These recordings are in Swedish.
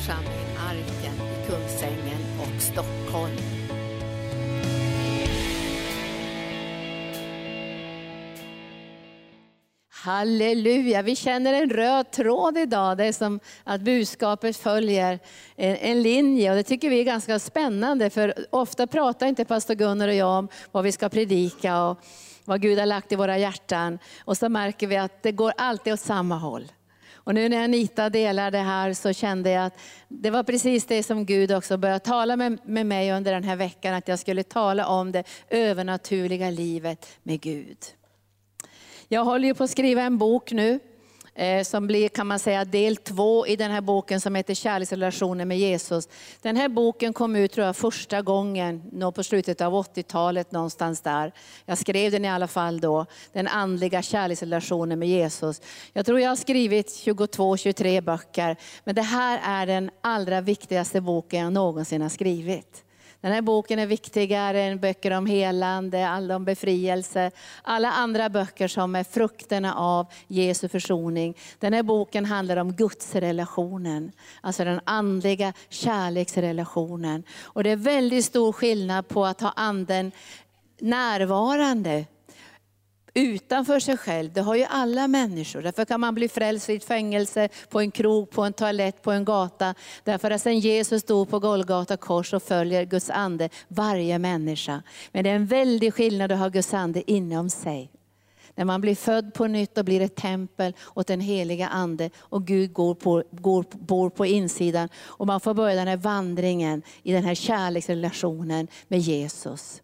församling Arken i Kungsängen och Stockholm. Halleluja, vi känner en röd tråd idag. Det är som att budskapet följer en, en, linje och det tycker vi är ganska spännande. För ofta pratar inte pastor Gunnar och jag om vad vi ska predika och vad Gud har lagt i våra hjärtan. Och så märker vi att det går alltid åt samma håll. Och nu när Anita delar det här så kände jag att det var precis det som Gud också började tala med, med mig under den här veckan. Att jag skulle tala om det övernaturliga livet med Gud. Jag håller ju på att skriva en bok nu Eh, som blir kan man säga del två i den här boken som heter Kärleksrelationer med Jesus. Den här boken kom ut tror jag första gången nå på slutet av 80-talet någonstans där. Jag skrev den i alla fall då, den andliga kärleksrelationen med Jesus. Jag tror jag har skrivit 22-23 böcker, men det här är den allra viktigaste boken jag någonsin har skrivit. Den här boken är viktigare än böcker om helande, alla om befrielse, alla andra böcker som är frukterna av Jesu försoning. Den här boken handlar om gudsrelationen, alltså den andliga kärleksrelationen. Och det är väldigt stor skillnad på att ha anden närvarande utanför sig själv. Det har ju alla människor. Därför kan man bli frälst i ett fängelse, på en krog, på en toalett, på en gata. Därför att sen Jesus stod på Golgata kors och följer Guds ande varje människa. Men det är en väldig skillnad att ha Guds ande inom sig. När man blir född på nytt och blir ett tempel åt den heliga ande och Gud går på, går, bor på insidan. Och man får börja den här vandringen i den här kärleksrelationen med Jesus.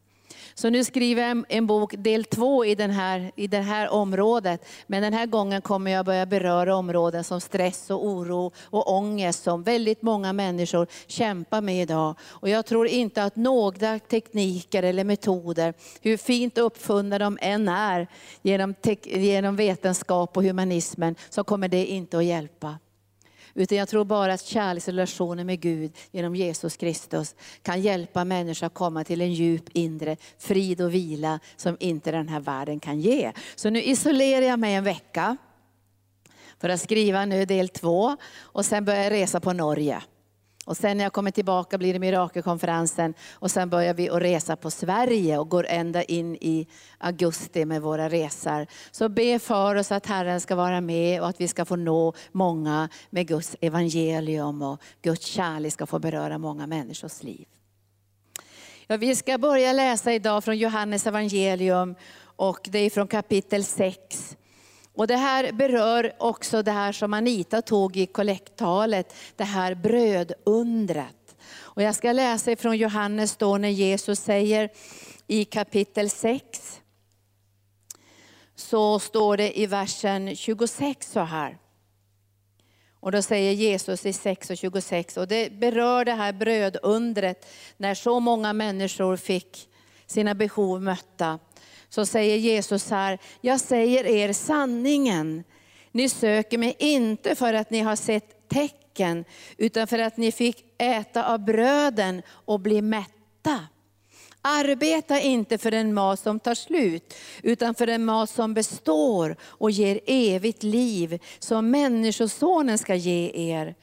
Så nu skriver jag en bok, del två i, den här, i det här området. Men den här gången kommer jag börja beröra områden som stress och oro och ångest som väldigt många människor kämpar med idag. Och jag tror inte att några tekniker eller metoder, hur fint uppfunna de än är genom, genom vetenskap och humanismen, så kommer det inte att hjälpa. Utan jag tror bara att kärleksrelationen med Gud genom Jesus Kristus kan hjälpa människor att komma till en djup inre frid och vila som inte den här världen kan ge. Så nu isolerar jag mig en vecka för att skriva nu del två och sen börjar jag resa på Norge. Och sen när jag kommer tillbaka blir det mirakelkonferensen och sen börjar vi att resa på Sverige och går ända in i augusti med våra resor. Så be för oss att Herren ska vara med och att vi ska få nå många med Guds evangelium och Guds kärlek ska få beröra många människors liv. Ja, vi ska börja läsa idag från Johannes evangelium och det är från kapitel 6. Och det här berör också det här som Anita tog i kollekttalet, det här brödundret. Och jag ska läsa ifrån Johannes då när Jesus säger i kapitel 6, så står det i versen 26 så här. Och då säger Jesus i 6 och 26, och det berör det här brödundret, när så många människor fick sina behov mötta så säger Jesus här, jag säger er sanningen. Ni söker mig inte för att ni har sett tecken, utan för att ni fick äta av bröden och bli mätta. Arbeta inte för en mat som tar slut, utan för en mat som består och ger evigt liv, som Människosonen ska ge er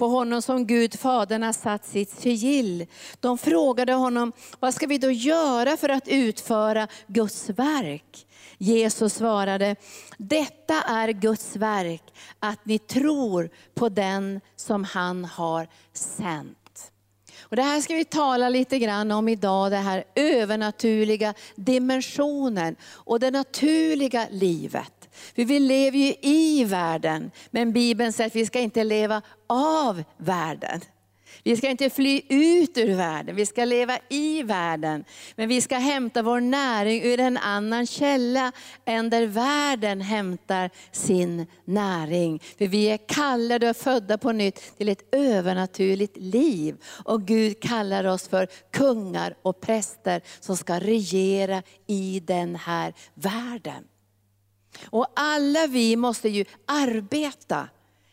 på honom som Gud Fadern har satt sitt sigill. De frågade honom, vad ska vi då göra för att utföra Guds verk? Jesus svarade, detta är Guds verk, att ni tror på den som han har sänt. Och det här ska vi tala lite grann om idag, den här övernaturliga dimensionen och det naturliga livet. För vi lever ju i världen, men Bibeln säger att vi ska inte leva av världen. Vi ska inte fly ut ur världen, vi ska leva i världen. Men vi ska hämta vår näring ur en annan källa än där världen hämtar sin näring. För vi är kallade och födda på nytt till ett övernaturligt liv. Och Gud kallar oss för kungar och präster som ska regera i den här världen. Och alla vi måste ju arbeta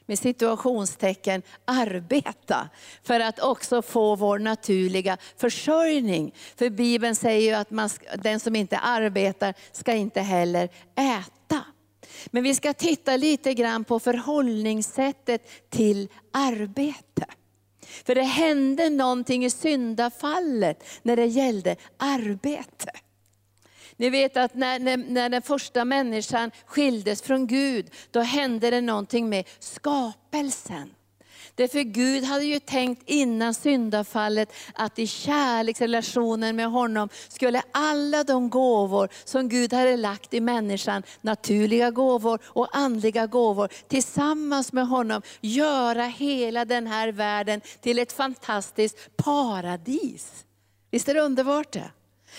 med situationstecken arbeta för att också få vår naturliga försörjning. För Bibeln säger ju att man, den som inte arbetar ska inte heller äta. Men vi ska titta lite grann på förhållningssättet till arbete. För det hände någonting i syndafallet när det gällde arbete. Ni vet att när, när, när, den första människan skildes från Gud, då hände det någonting med skapelsen. Därför Gud hade ju tänkt innan syndafallet att i kärleksrelationen med honom skulle alla de gåvor som Gud hade lagt i människan, naturliga gåvor och andliga gåvor, tillsammans med honom göra hela den här världen till ett fantastiskt paradis. Visst är det underbart det?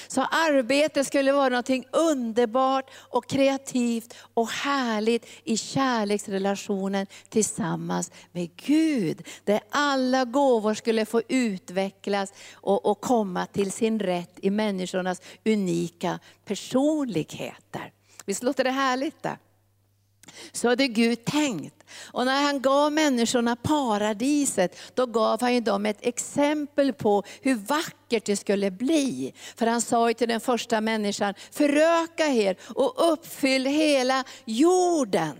Så arbete skulle vara något underbart och kreativt och härligt i kärleksrelationen tillsammans med Gud. Där alla gåvor skulle få utvecklas och, och komma till sin rätt i människornas unika personligheter. Visst låter det härligt? Där? Så hade Gud tänkt. Och när han gav människorna paradiset, då gav han ju dem ett exempel på hur vackert det skulle bli. För han sa ju till den första människan, föröka er och uppfyll hela jorden.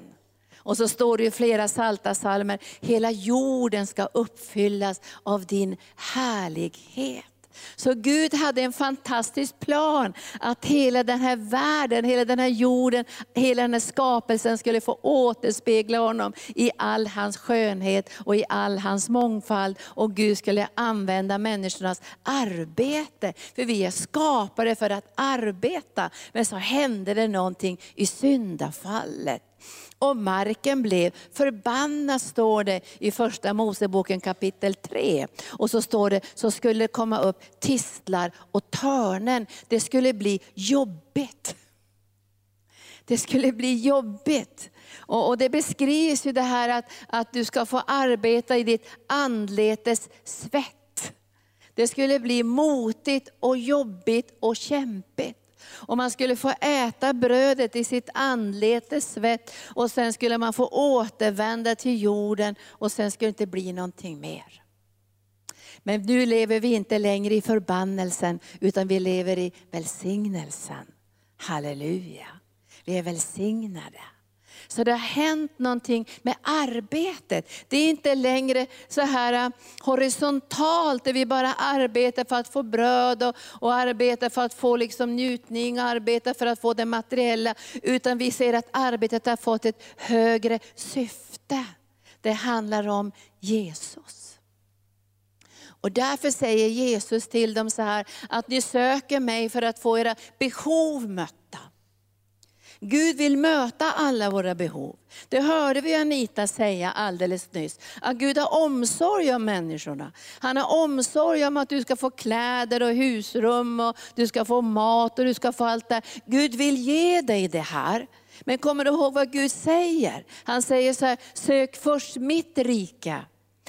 Och så står det i flera salta salmer, hela jorden ska uppfyllas av din härlighet. Så Gud hade en fantastisk plan att hela den här världen, hela den här jorden, hela den här skapelsen skulle få återspegla honom i all hans skönhet och i all hans mångfald. Och Gud skulle använda människornas arbete. För vi är skapade för att arbeta. Men så hände det någonting i syndafallet. Och marken blev förbannad, står det i första Moseboken kapitel 3. Och så står det, så skulle det komma upp tistlar och törnen. Det skulle bli jobbigt. Det skulle bli jobbigt. Och, och det beskrivs ju det här att, att du ska få arbeta i ditt anletes svett. Det skulle bli motigt och jobbigt och kämpigt. Och man skulle få äta brödet i sitt anletes svett och sen skulle man få återvända till jorden och sen skulle det inte bli någonting mer. Men nu lever vi inte längre i förbannelsen utan vi lever i välsignelsen. Halleluja. Vi är välsignade. Så det har hänt någonting med arbetet. Det är inte längre så här äh, horisontalt, där vi bara arbetar för att få bröd och, och arbetar för att få liksom njutning, arbetar för att få det materiella. Utan vi ser att arbetet har fått ett högre syfte. Det handlar om Jesus. Och därför säger Jesus till dem så här, att ni söker mig för att få era behov mötta. Gud vill möta alla våra behov. Det hörde vi Anita säga alldeles nyss. Att Gud har omsorg om människorna. Han har omsorg om att du ska få kläder och husrum, och du ska få mat och du ska få allt det Gud vill ge dig det här. Men kommer du ihåg vad Gud säger? Han säger så här, sök först mitt rike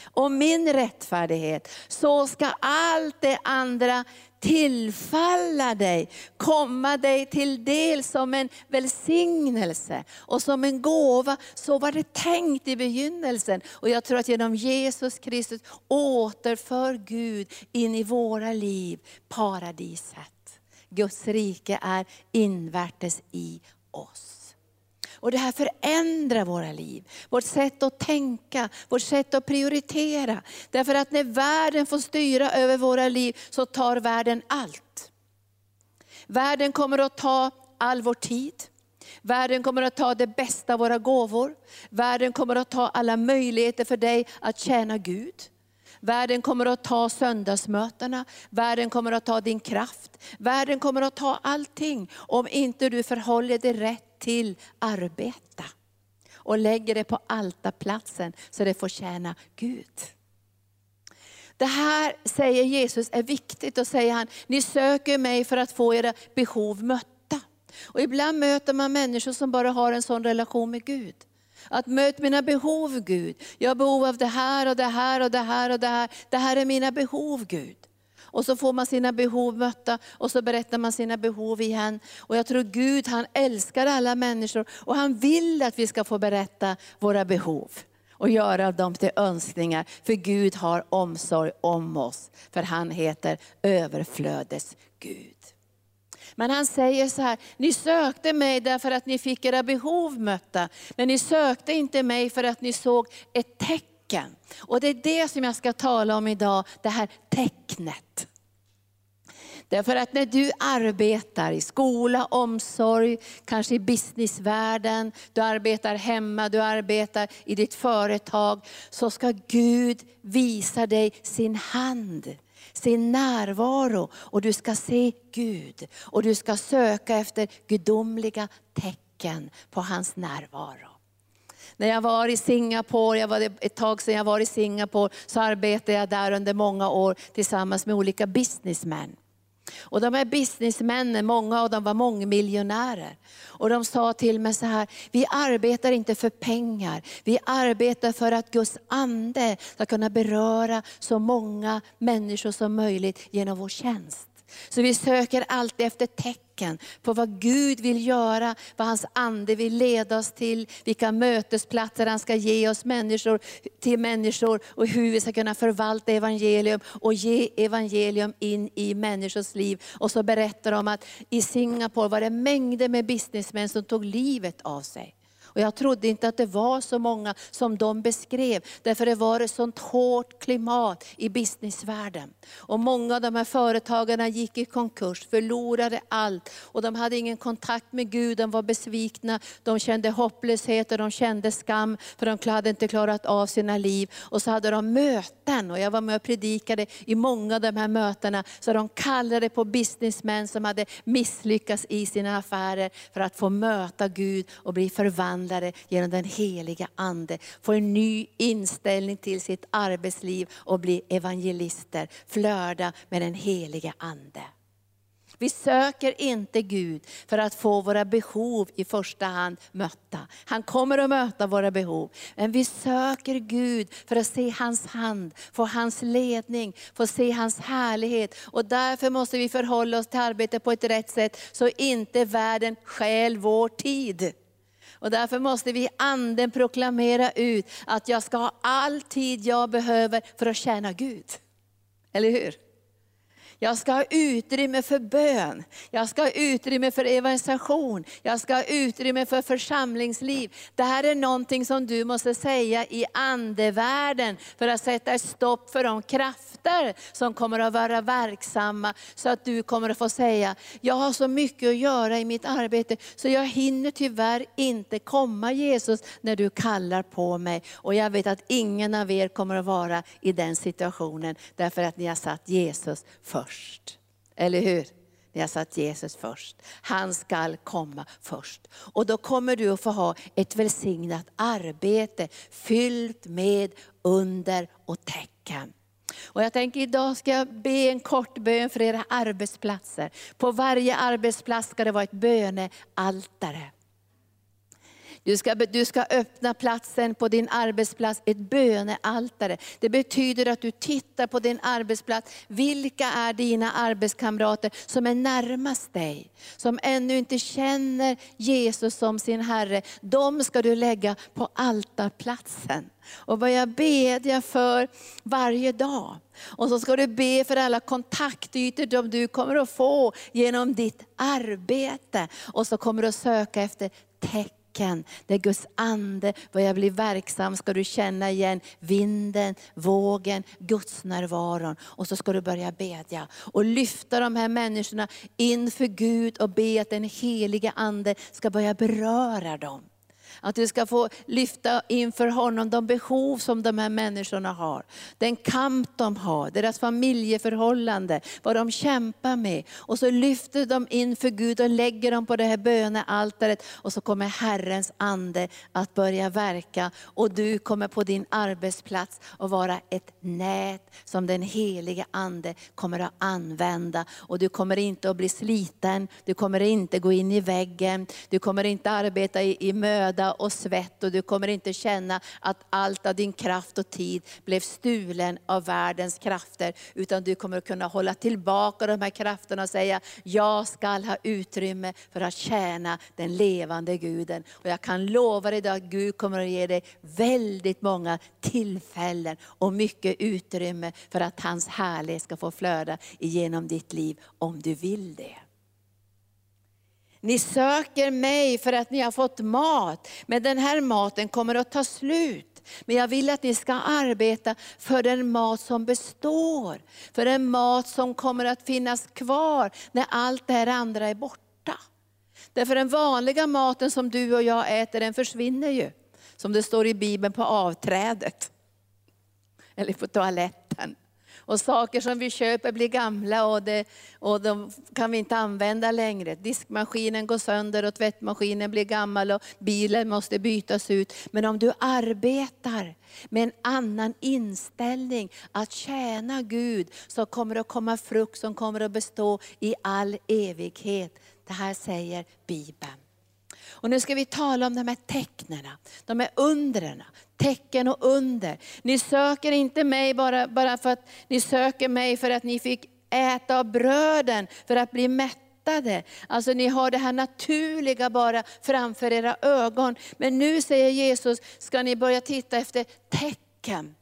och min rättfärdighet, så ska allt det andra tillfalla dig, komma dig till del som en välsignelse och som en gåva. Så var det tänkt i begynnelsen. Och jag tror att genom Jesus Kristus återför Gud in i våra liv paradiset. Guds rike är invärtes i oss. Och det här förändrar våra liv, vårt sätt att tänka, vårt sätt att prioritera. Därför att när världen får styra över våra liv så tar världen allt. Världen kommer att ta all vår tid. Världen kommer att ta det bästa av våra gåvor. Världen kommer att ta alla möjligheter för dig att tjäna Gud. Världen kommer att ta söndagsmötena, världen kommer att ta din kraft. Världen kommer att ta allting om inte du förhåller dig rätt till arbeta. Och lägger det på altarplatsen så det får tjäna Gud. Det här säger Jesus är viktigt och säger han, ni söker mig för att få era behov mötta. Och ibland möter man människor som bara har en sån relation med Gud. Att möta mina behov Gud. Jag har behov av det här och det här och det här och det här. Det här är mina behov Gud. Och så får man sina behov mötta och så berättar man sina behov igen. Och jag tror Gud han älskar alla människor och han vill att vi ska få berätta våra behov och göra dem till önskningar. För Gud har omsorg om oss. För han heter överflödes Gud. Men han säger så här, ni sökte mig därför att ni fick era behov mötta. Men ni sökte inte mig för att ni såg ett tecken tecken. Och det är det som jag ska tala om idag, det här tecknet. Därför att när du arbetar i skola, omsorg, kanske i businessvärlden, du arbetar hemma, du arbetar i ditt företag, så ska Gud visa dig sin hand sin närvaro och du ska se Gud och du ska söka efter gudomliga tecken på hans närvaro. När jag var i Singapore, jag var ett tag sedan jag var i Singapore, så arbetade jag där under många år tillsammans med olika businessmän. Och de här businessmännen, många av dem var mångmiljonärer. Och de sa till mig så här, vi arbetar inte för pengar, vi arbetar för att Guds ande ska kunna beröra så många människor som möjligt genom vår tjänst. Så vi söker alltid efter tecken på vad Gud vill göra, vad hans ande vill leda oss till, vilka mötesplatser han ska ge oss människor, till människor och hur vi ska kunna förvalta evangelium och ge evangelium in i människors liv. Och så berättar de att i Singapore var det mängder med businessmän som tog livet av sig. Och jag trodde inte att det var så många som de beskrev, därför det var ett sånt hårt klimat i businessvärlden. Och många av de här företagarna gick i konkurs, förlorade allt. Och de hade ingen kontakt med Gud, de var besvikna, de kände hopplöshet och de kände skam, för de hade inte klarat av sina liv. Och så hade de möten, och jag var med och predikade i många av de här mötena, så de kallade på businessmän som hade misslyckats i sina affärer, för att få möta Gud och bli förvandlade förvandlade genom den heliga Ande. Får en ny inställning till sitt arbetsliv och blir evangelister, flörda med den heliga Ande. Vi söker inte Gud för att få våra behov i första hand mötta. Han kommer att möta våra behov. Men vi söker Gud för att se hans hand, få hans ledning, få se hans härlighet. Och därför måste vi förhålla oss till arbetet på ett rätt sätt, så inte världen stjäl vår tid. Och därför måste vi i anden proklamera ut att jag ska ha all tid jag behöver för att tjäna Gud. Eller hur? Jag ska ha utrymme för bön, jag ska ha utrymme för evangelisation, jag ska ha utrymme för församlingsliv. Det här är någonting som du måste säga i andevärlden för att sätta ett stopp för de krafter som kommer att vara verksamma. Så att du kommer att få säga, jag har så mycket att göra i mitt arbete så jag hinner tyvärr inte komma Jesus när du kallar på mig. Och jag vet att ingen av er kommer att vara i den situationen därför att ni har satt Jesus först först. Eller hur? Ni har satt Jesus först. Han skall komma först. Och då kommer du att få ha ett välsignat arbete fyllt med under och tecken. Och jag tänker idag ska jag be en kort bön för era arbetsplatser. På varje arbetsplats ska det vara ett bönealtare. Du ska, du ska öppna platsen på din arbetsplats, ett bönealtare. Det betyder att du tittar på din arbetsplats. Vilka är dina arbetskamrater som är närmast dig? Som ännu inte känner Jesus som sin Herre. De ska du lägga på altarplatsen och börja bedja för varje dag. Och så ska du be för alla kontaktytor som du kommer att få genom ditt arbete. Och så kommer du att söka efter tecken tecken. Där Guds ande börjar bli verksam ska du känna igen vinden, vågen, Guds närvaron. Och så ska du börja bedja och lyfta de här människorna inför Gud och be att den Helige ande ska börja beröra dem. Att du ska få lyfta inför honom de behov som de här människorna har. Den kamp de har, deras familjeförhållande, vad de kämpar med. Och så lyfter de inför Gud och lägger dem på det här bönealtaret. Och så kommer Herrens ande att börja verka. Och du kommer på din arbetsplats att vara ett nät som den helige ande kommer att använda. Och du kommer inte att bli sliten, du kommer inte gå in i väggen, du kommer inte arbeta i, i möda och svett och du kommer inte känna att allt av din kraft och tid blev stulen av världens krafter. Utan du kommer kunna hålla tillbaka de här krafterna och säga, jag skall ha utrymme för att tjäna den levande Guden. Och jag kan lova dig att Gud kommer att ge dig väldigt många tillfällen och mycket utrymme för att hans härlighet ska få flöda igenom ditt liv om du vill det. Ni söker mig för att ni har fått mat, men den här maten kommer att ta slut. Men jag vill att ni ska arbeta för den mat som består. För den mat som kommer att finnas kvar när allt det här andra är borta. Därför den vanliga maten som du och jag äter, den försvinner ju. Som det står i Bibeln, på avträdet. Eller på toaletten. Och saker som vi köper blir gamla och, det, och de kan vi inte använda längre. Diskmaskinen går sönder och tvättmaskinen blir gammal och bilen måste bytas ut. Men om du arbetar med en annan inställning att tjäna Gud, så kommer det att komma frukt som kommer att bestå i all evighet. Det här säger Bibeln. Och nu ska vi tala om de här tecknen, de här undren, tecken och under. Ni söker inte mig bara, bara för att ni söker mig för att ni fick äta av bröden för att bli mättade. Alltså ni har det här naturliga bara framför era ögon. Men nu säger Jesus, ska ni börja titta efter tecken.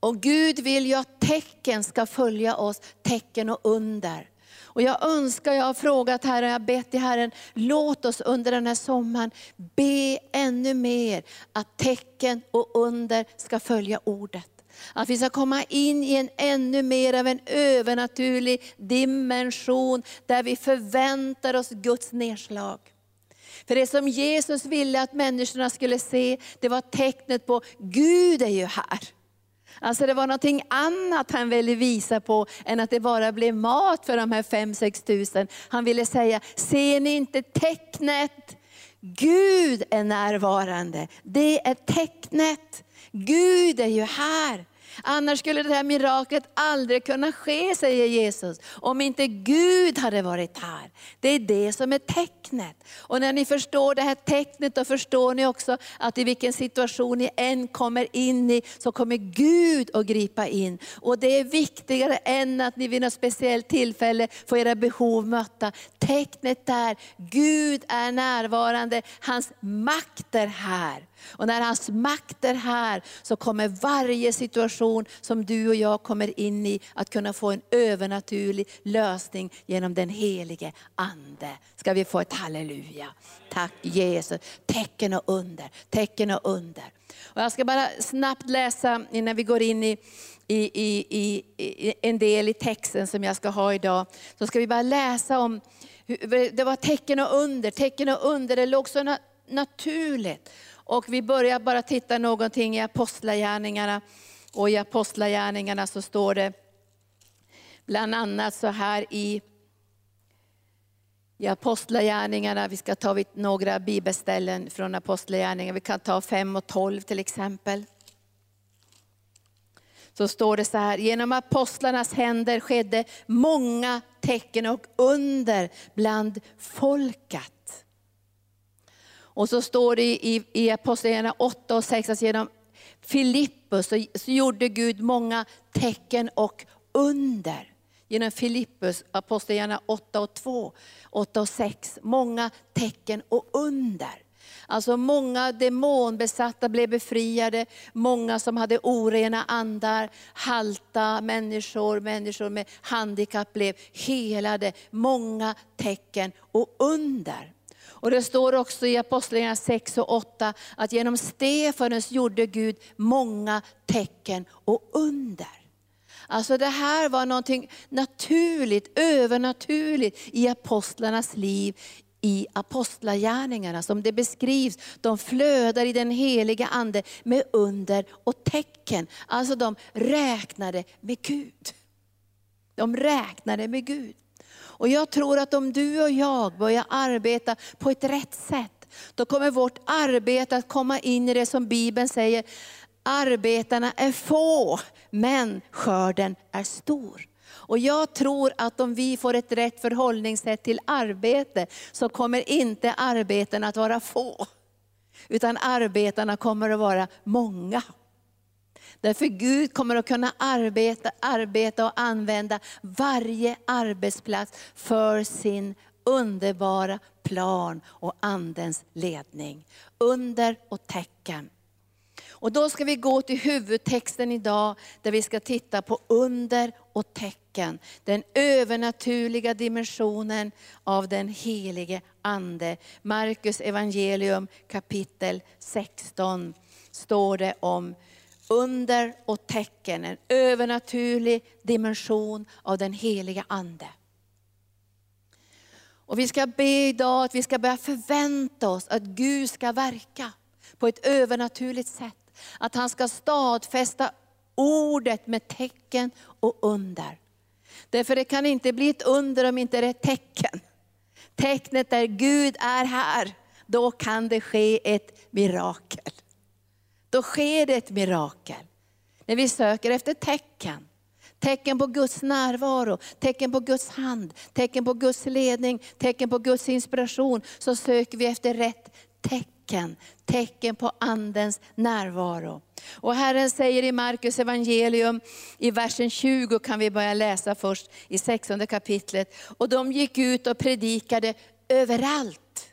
Och Gud vill ju att tecken ska följa oss, tecken och under. Och jag önskar, jag har frågat Herren, jag har bett till Herren, låt oss under den här sommaren be ännu mer att tecken och under ska följa ordet. Att vi ska komma in i en ännu mer av en övernaturlig dimension, där vi förväntar oss Guds nedslag. För det som Jesus ville att människorna skulle se, det var tecknet på Gud är ju här. Alltså det var någonting annat han ville visa på än att det bara blev mat för de här 5-6 tusen. Han ville säga, ser ni inte tecknet? Gud är närvarande. Det är tecknet. Gud är ju här. Annars skulle det här miraklet aldrig kunna ske, säger Jesus, om inte Gud hade varit här. Det är det som är tecknet. Och när ni förstår det här tecknet, då förstår ni också att i vilken situation ni än kommer in i, så kommer Gud att gripa in. Och det är viktigare än att ni vid något speciellt tillfälle får era behov mötta. Tecknet är, Gud är närvarande, hans makt är här. Och när hans makt är här så kommer varje situation som du och jag kommer in i att kunna få en övernaturlig lösning genom den helige Ande. Ska vi få ett halleluja. Tack Jesus. Tecken och under, tecken och under. Och jag ska bara snabbt läsa innan vi går in i, i, i, i, en del i texten som jag ska ha idag. Så ska vi bara läsa om, det var tecken och under, tecken och under, det låg så naturligt. Och vi börjar bara titta någonting i Apostlagärningarna. Och i Apostlagärningarna så står det bland annat så här i, i Apostlagärningarna, vi ska ta några bibelställen från Apostlagärningarna, vi kan ta 5 och 12 till exempel. Så står det så här, genom apostlarnas händer skedde många tecken och under bland folket. Och så står det i, i Apostlagärningarna 8 och 6 att genom Filippus så, så gjorde Gud många tecken och under. Genom Filippus, Apostlagärningarna 8 och 2, 8 och 6. Många tecken och under. Alltså många demonbesatta blev befriade, många som hade orena andar, halta människor, människor med handikapp blev helade. Många tecken och under. Och det står också i Apostlagärningarna 6 och 8 att genom Stefanus gjorde Gud många tecken och under. Alltså det här var någonting naturligt, övernaturligt i apostlarnas liv i apostlagärningarna som det beskrivs. De flödar i den heliga Ande med under och tecken. Alltså de räknade med Gud. De räknade med Gud. Och jag tror att om du och jag börjar arbeta på ett rätt sätt, då kommer vårt arbete att komma in i det som Bibeln säger, arbetarna är få, men skörden är stor. Och jag tror att om vi får ett rätt förhållningssätt till arbete, så kommer inte arbeten att vara få. Utan arbetarna kommer att vara många. Därför Gud kommer att kunna arbeta, arbeta och använda varje arbetsplats för sin underbara plan och Andens ledning. Under och tecken. Och då ska vi gå till huvudtexten idag, där vi ska titta på under och tecken tecken, den övernaturliga dimensionen av den helige Ande. Markus evangelium kapitel 16 står det om under och tecken, en övernaturlig dimension av den heliga Ande. Och vi ska be idag att vi ska börja förvänta oss att Gud ska verka på ett övernaturligt sätt. Att han ska stadfästa ordet med tecken och under. Därför det kan inte bli ett under om inte det är ett tecken. Tecknet är Gud är här, då kan det ske ett mirakel. Då sker det ett mirakel. När vi söker efter tecken. Tecken på Guds närvaro, tecken på Guds hand, tecken på Guds ledning, tecken på Guds inspiration. Så söker vi efter rätt tecken, tecken på Andens närvaro. Och Herren säger i Markus evangelium, i versen 20 kan vi börja läsa först, i 16 kapitlet. Och de gick ut och predikade överallt.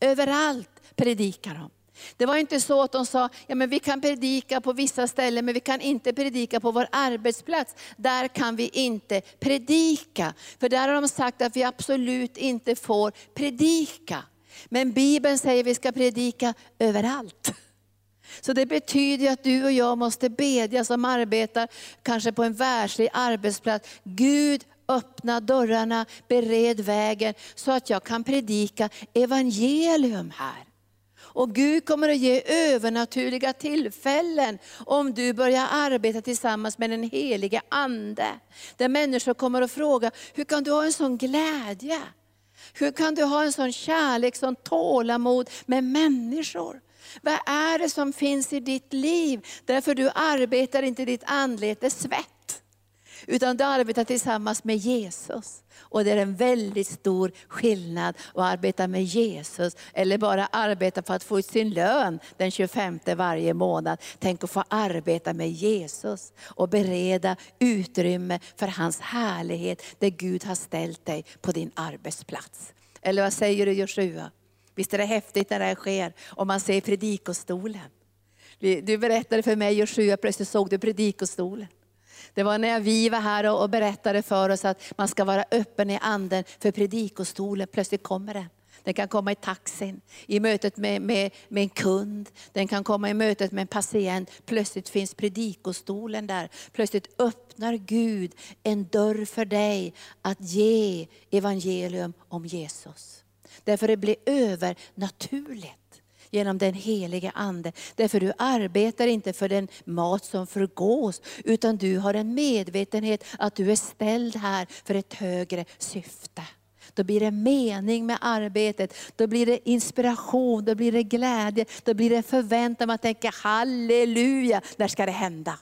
Överallt predikar de. Det var inte så att de sa, ja men vi kan predika på vissa ställen, men vi kan inte predika på vår arbetsplats. Där kan vi inte predika. För där har de sagt att vi absolut inte får predika. Men Bibeln säger att vi ska predika överallt. Så det betyder att du och jag måste bedja som arbetar kanske på en världslig arbetsplats. Gud öppna dörrarna, bered vägen så att jag kan predika evangelium här. Och Gud kommer att ge övernaturliga tillfällen om du börjar arbeta tillsammans med den helige Ande. Där människor kommer att fråga, hur kan du ha en sån glädje? Hur kan du ha en sån kärlek, sån tålamod med människor? Vad är det som finns i ditt liv? Därför du arbetar inte ditt anletes svett. Utan du arbetar tillsammans med Jesus. Och det är en väldigt stor skillnad att arbeta med Jesus, eller bara arbeta för att få ut sin lön den 25 varje månad. Tänk att få arbeta med Jesus och bereda utrymme för hans härlighet, där Gud har ställt dig på din arbetsplats. Eller vad säger du Joshua? Visst är det häftigt när det här sker, om man ser predikostolen. Du berättade för mig Joshua, plötsligt såg du predikostolen. Det var när vi var här och berättade för oss att man ska vara öppen i anden för predikostolen. Plötsligt kommer den. Den kan komma i taxin, i mötet med, med, med en kund, den kan komma i mötet med en patient. Plötsligt finns predikostolen där. Plötsligt öppnar Gud en dörr för dig att ge evangelium om Jesus. Därför det blir övernaturligt genom den helige Ande. Därför du arbetar inte för den mat som förgås, utan du har en medvetenhet att du är ställd här för ett högre syfte. Då blir det mening med arbetet, då blir det inspiration, då blir det glädje, då blir det förväntan. Man tänker halleluja, när ska det hända?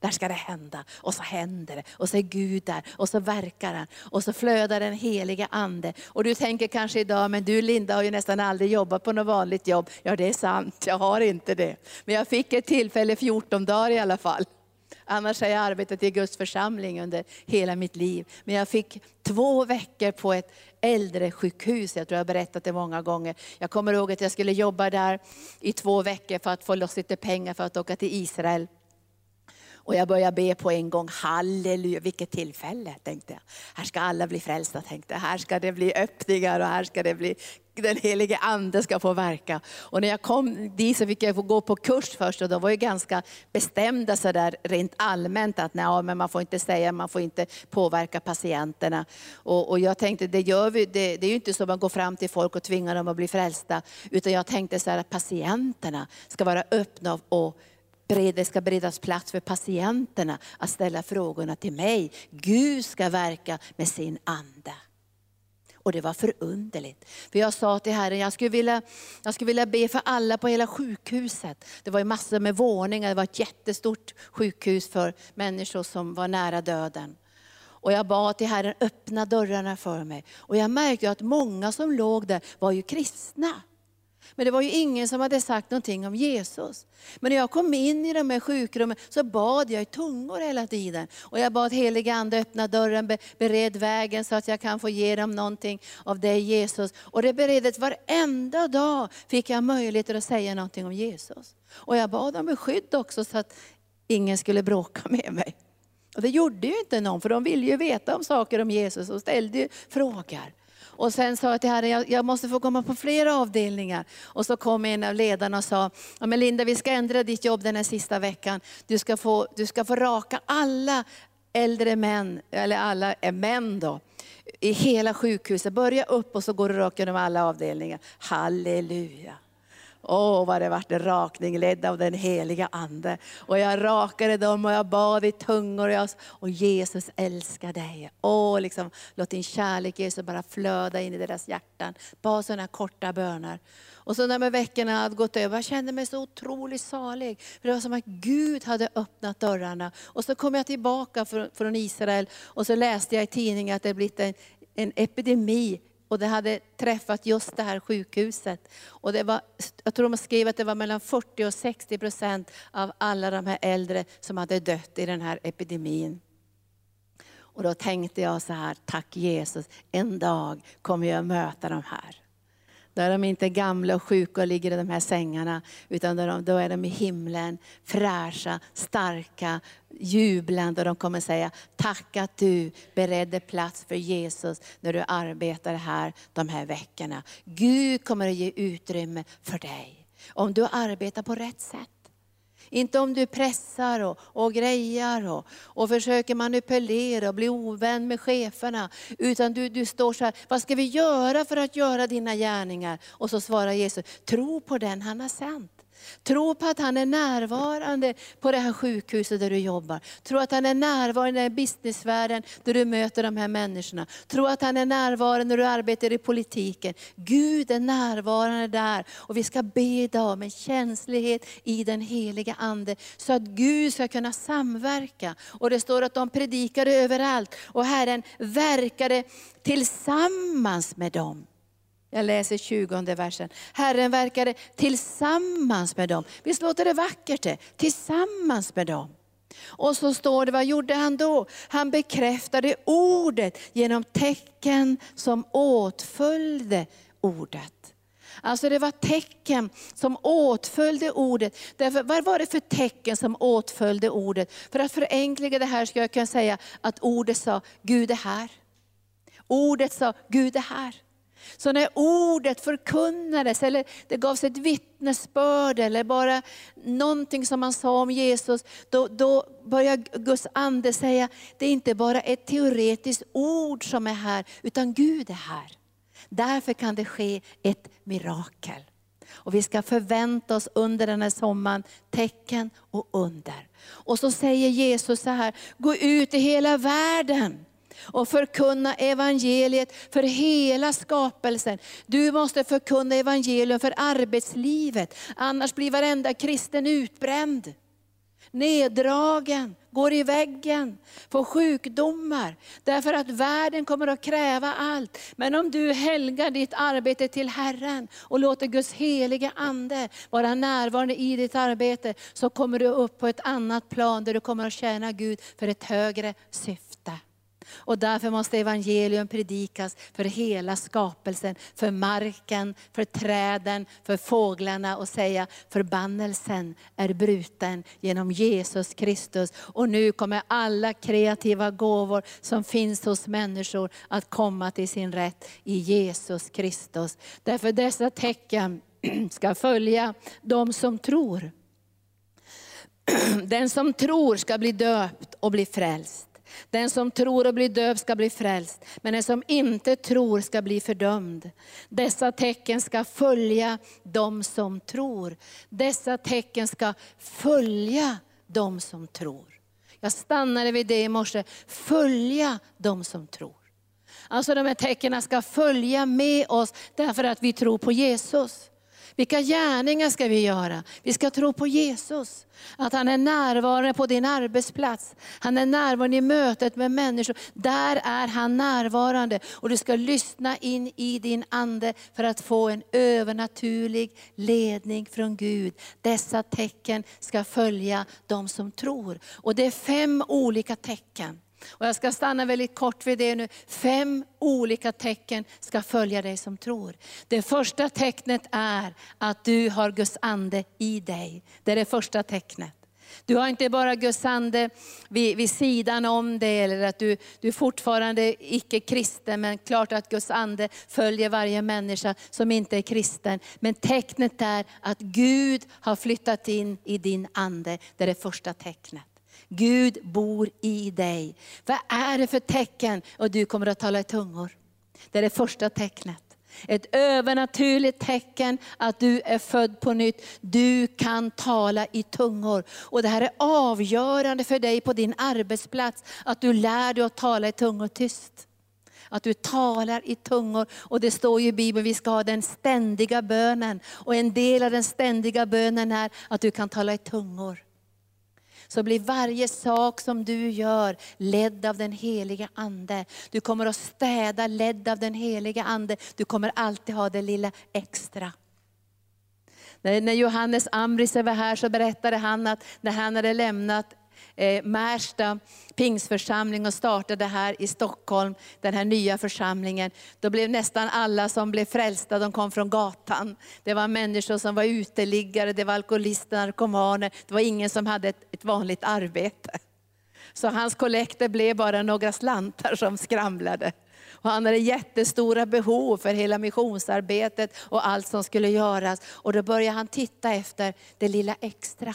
Där ska det hända. Och så händer det. Och så är Gud där. Och så verkar han. Och så flödar den helige Ande. Och du tänker kanske idag, men du Linda har ju nästan aldrig jobbat på något vanligt jobb. Ja det är sant, jag har inte det. Men jag fick ett tillfälle 14 dagar i alla fall. Annars har jag arbetat i Guds församling under hela mitt liv. Men jag fick två veckor på ett äldresjukhus. Jag tror jag har berättat det många gånger. Jag kommer ihåg att jag skulle jobba där i två veckor för att få loss lite pengar för att åka till Israel. Och jag började be på en gång, halleluja, vilket tillfälle tänkte jag. Här ska alla bli frälsta tänkte jag. Här ska det bli öppningar och här ska det bli, den helige ande ska få verka. Och när jag kom dit så fick jag få gå på kurs först och de var ju ganska bestämda så där rent allmänt att nej, men man får inte säga, man får inte påverka patienterna. Och, och jag tänkte, det, gör vi, det, det är ju inte så att man går fram till folk och tvingar dem att bli frälsta. Utan jag tänkte så här att patienterna ska vara öppna och det ska beredas plats för patienterna att ställa frågorna till mig. Gud ska verka med sin ande. Och det var förunderligt. För jag sa till Herren, jag skulle, vilja, jag skulle vilja be för alla på hela sjukhuset. Det var ju massor med våningar, det var ett jättestort sjukhus för människor som var nära döden. Och jag bad till Herren, öppna dörrarna för mig. Och jag märkte att många som låg där var ju kristna. Men det var ju ingen som hade sagt någonting om Jesus. Men när jag kom in i de här sjukrummen så bad jag i tungor hela tiden. Och jag bad heliga Ande öppna dörren, bered vägen så att jag kan få ge dem någonting av dig Jesus. Och det bereddes varenda dag fick jag möjligheter att säga någonting om Jesus. Och jag bad om beskydd också så att ingen skulle bråka med mig. Och det gjorde ju inte någon, för de ville ju veta om saker om Jesus och ställde ju frågor. Och sen sa jag till Herren, jag, jag måste få komma på flera avdelningar. Och så kom en av ledarna och sa, ja, men Linda vi ska ändra ditt jobb den här sista veckan. Du ska få, du ska få raka alla äldre män, eller alla är män då, i hela sjukhuset. Börja upp och så går du rakt genom alla avdelningar. Halleluja. Åh, oh, vad det vart en rakning ledd av den heliga Ande. Och jag rakade dem och jag bad i tungor och, jag, och Jesus älskar dig. Åh, oh, liksom, låt din kärlek Jesus bara flöda in i deras hjärtan. Bara sådana korta böner. Och så när veckorna hade gått över, jag kände mig så otroligt salig. För det var som att Gud hade öppnat dörrarna. Och så kom jag tillbaka från Israel och så läste jag i tidningen att det blivit en, en epidemi och det hade träffat just det här sjukhuset. Och det var, jag tror de skrev att det var mellan 40 och 60 procent av alla de här äldre som hade dött i den här epidemin. Och då tänkte jag så här, tack Jesus, en dag kommer jag möta de här. Då är de inte gamla och sjuka och ligger i de här sängarna, utan då, då är de i himlen, fräscha, starka, jublande. Och de kommer säga, tack att du beredde plats för Jesus när du arbetar här de här veckorna. Gud kommer att ge utrymme för dig. Om du arbetar på rätt sätt. Inte om du pressar och, och grejar och, och försöker manipulera och bli ovän med cheferna. Utan du, du står så här, vad ska vi göra för att göra dina gärningar? Och så svarar Jesus, tro på den han har sänt. Tro på att han är närvarande på det här sjukhuset där du jobbar. Tro att han är närvarande i businessvärlden där du möter de här människorna. Tro att han är närvarande när du arbetar i politiken. Gud är närvarande där. Och vi ska be idag om en känslighet i den heliga Ande. Så att Gud ska kunna samverka. Och det står att de predikade överallt. Och Herren verkade tillsammans med dem. Jag läser 20 versen. Herren verkade tillsammans med dem. Visst låter det vackert det? Tillsammans med dem. Och så står det, vad gjorde han då? Han bekräftade ordet genom tecken som åtföljde ordet. Alltså det var tecken som åtföljde ordet. Därför, vad var det för tecken som åtföljde ordet? För att förenkla det här ska jag kunna säga att ordet sa, Gud är här. Ordet sa, Gud är här. Så när ordet förkunnades, eller det gavs ett vittnesbörd, eller bara någonting som man sa om Jesus, då, då började Guds ande säga, det är inte bara ett teoretiskt ord som är här, utan Gud är här. Därför kan det ske ett mirakel. Och vi ska förvänta oss under den här sommaren tecken och under. Och så säger Jesus så här, gå ut i hela världen och förkunna evangeliet för hela skapelsen. Du måste förkunna evangelium för arbetslivet, annars blir varenda kristen utbränd. Neddragen, går i väggen, får sjukdomar. Därför att världen kommer att kräva allt. Men om du helgar ditt arbete till Herren och låter Guds heliga Ande vara närvarande i ditt arbete, så kommer du upp på ett annat plan där du kommer att tjäna Gud för ett högre syfte. Och därför måste evangelium predikas för hela skapelsen, för marken, för träden, för fåglarna och säga förbannelsen är bruten genom Jesus Kristus. Och nu kommer alla kreativa gåvor som finns hos människor att komma till sin rätt i Jesus Kristus. Därför dessa tecken ska följa de som tror. Den som tror ska bli döpt och bli frälst. Den som tror och blir döpt ska bli frälst, men den som inte tror ska bli fördömd. Dessa tecken ska följa de som tror. Dessa tecken ska följa de som tror. Jag stannade vid det i morse, följa de som tror. Alltså de här tecknen ska följa med oss därför att vi tror på Jesus. Vilka gärningar ska vi göra? Vi ska tro på Jesus. Att han är närvarande på din arbetsplats. Han är närvarande i mötet med människor. Där är han närvarande. Och du ska lyssna in i din ande för att få en övernaturlig ledning från Gud. Dessa tecken ska följa de som tror. Och det är fem olika tecken. Och jag ska stanna väldigt kort vid det nu. Fem olika tecken ska följa dig som tror. Det första tecknet är att du har Guds ande i dig. Det är det första tecknet. Du har inte bara Guds ande vid, vid sidan om dig, eller att du, du är fortfarande icke kristen, men klart att Guds ande följer varje människa som inte är kristen. Men tecknet är att Gud har flyttat in i din ande, det är det första tecknet. Gud bor i dig. Vad är det för tecken? Och du kommer att tala i tungor. Det är det första tecknet. Ett övernaturligt tecken att du är född på nytt. Du kan tala i tungor. Och Det här är avgörande för dig på din arbetsplats, att du lär dig att tala i tungor tyst. Att du talar i tungor. Och Det står ju i Bibeln att vi ska ha den ständiga bönen. Och En del av den ständiga bönen är att du kan tala i tungor så blir varje sak som du gör ledd av den heliga Ande. Du kommer att städa ledd av den heliga Ande. Du kommer alltid ha det lilla extra. När Johannes Amris var här så berättade han att när han hade lämnat eh, Märsta pingsförsamling och startade här i Stockholm, den här nya församlingen. Då blev nästan alla som blev frälsta, de kom från gatan. Det var människor som var uteliggare, det var alkoholister, narkomaner. Det var ingen som hade ett, ett vanligt arbete. Så hans kollekter blev bara några slantar som skramlade. Och han hade jättestora behov för hela missionsarbetet och allt som skulle göras. Och då började han titta efter det lilla extra.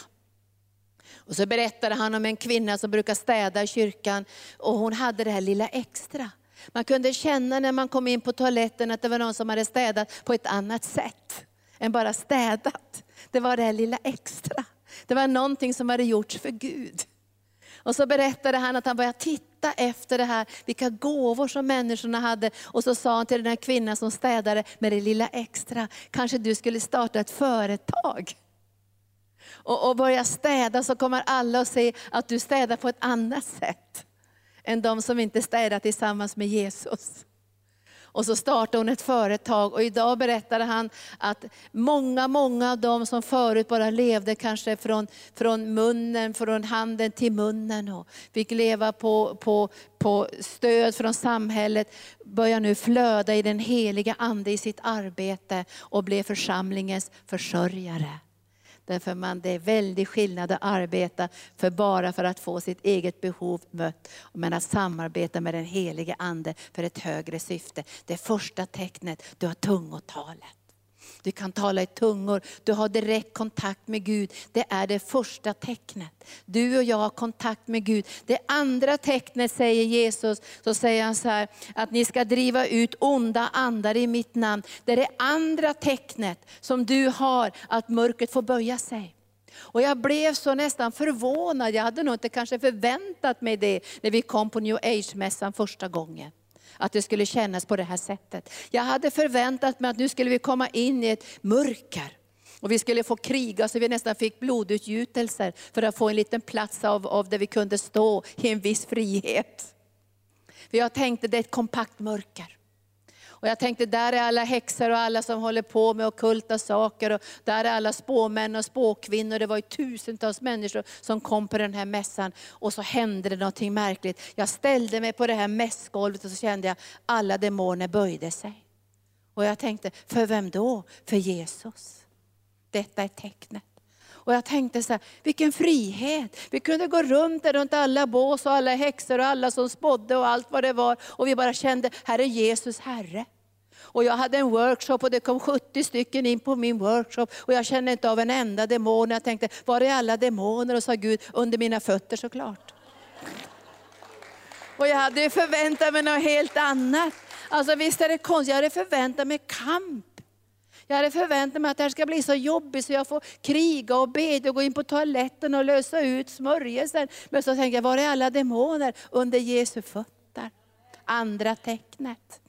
Och så berättade han om en kvinna som brukar städa i kyrkan och hon hade det här lilla extra. Man kunde känna när man kom in på toaletten att det var någon som hade städat på ett annat sätt än bara städat. Det var det här lilla extra. Det var någonting som hade gjorts för Gud. Och så berättade han att han började titta efter det här, vilka gåvor som människorna hade. Och så sa han till den här kvinnan som städade med det lilla extra, kanske du skulle starta ett företag och, och börjar städa så kommer alla att se att du städar på ett annat sätt än de som inte städar tillsammans med Jesus. Och så startade hon ett företag och idag berättade han att många, många av dem som förut bara levde kanske från, från munnen, från handen till munnen och fick leva på, på, på stöd från samhället, börjar nu flöda i den heliga Ande i sitt arbete och blir församlingens försörjare. Därför man, det är väldigt skillnad att arbeta för bara för att få sitt eget behov mött. Men att samarbeta med den helige Ande för ett högre syfte. Det första tecknet, du har tungotalet. Du kan tala i tungor, du har direkt kontakt med Gud. Det är det första tecknet. Du och jag har kontakt med Gud. Det andra tecknet säger Jesus, så säger han så här, att ni ska driva ut onda andar i mitt namn. Det är det andra tecknet som du har, att mörkret får böja sig. Och jag blev så nästan förvånad, jag hade nog inte kanske förväntat mig det när vi kom på New Age-mässan första gången att det skulle kännas på det här sättet. Jag hade förväntat mig att nu skulle vi komma in i ett mörker. Och vi skulle få kriga så vi nästan fick blodutgjutelser för att få en liten plats av, av där vi kunde stå i en viss frihet. För jag tänkte det är ett kompakt mörker. Och jag tänkte, där är alla häxor och alla som håller på med okulta saker. Och där är alla spåmän och spåkvinnor. Det var ju tusentals människor som kom på den här mässan. Och så hände det någonting märkligt. Jag ställde mig på det här mässgolvet och så kände jag, alla demoner böjde sig. Och jag tänkte, för vem då? För Jesus. Detta är tecknet. Och jag tänkte så här, vilken frihet. Vi kunde gå runt där runt alla bås och alla häxor och alla som spådde och allt vad det var. Och vi bara kände, här är Jesus Herre. Och jag hade en workshop och det kom 70 stycken in på min workshop. Och jag kände inte av en enda demon. Jag tänkte, var är alla demoner? Och sa Gud, under mina fötter såklart. Och jag hade förväntat mig något helt annat. Alltså visst är det konstigt, jag hade förväntat mig kamp. Jag hade förväntat mig att det här ska bli så jobbigt så jag får kriga och bedja och gå in på toaletten och lösa ut smörjelsen. Men så tänkte jag, var är alla demoner under Jesu fötter? Andra tecknet.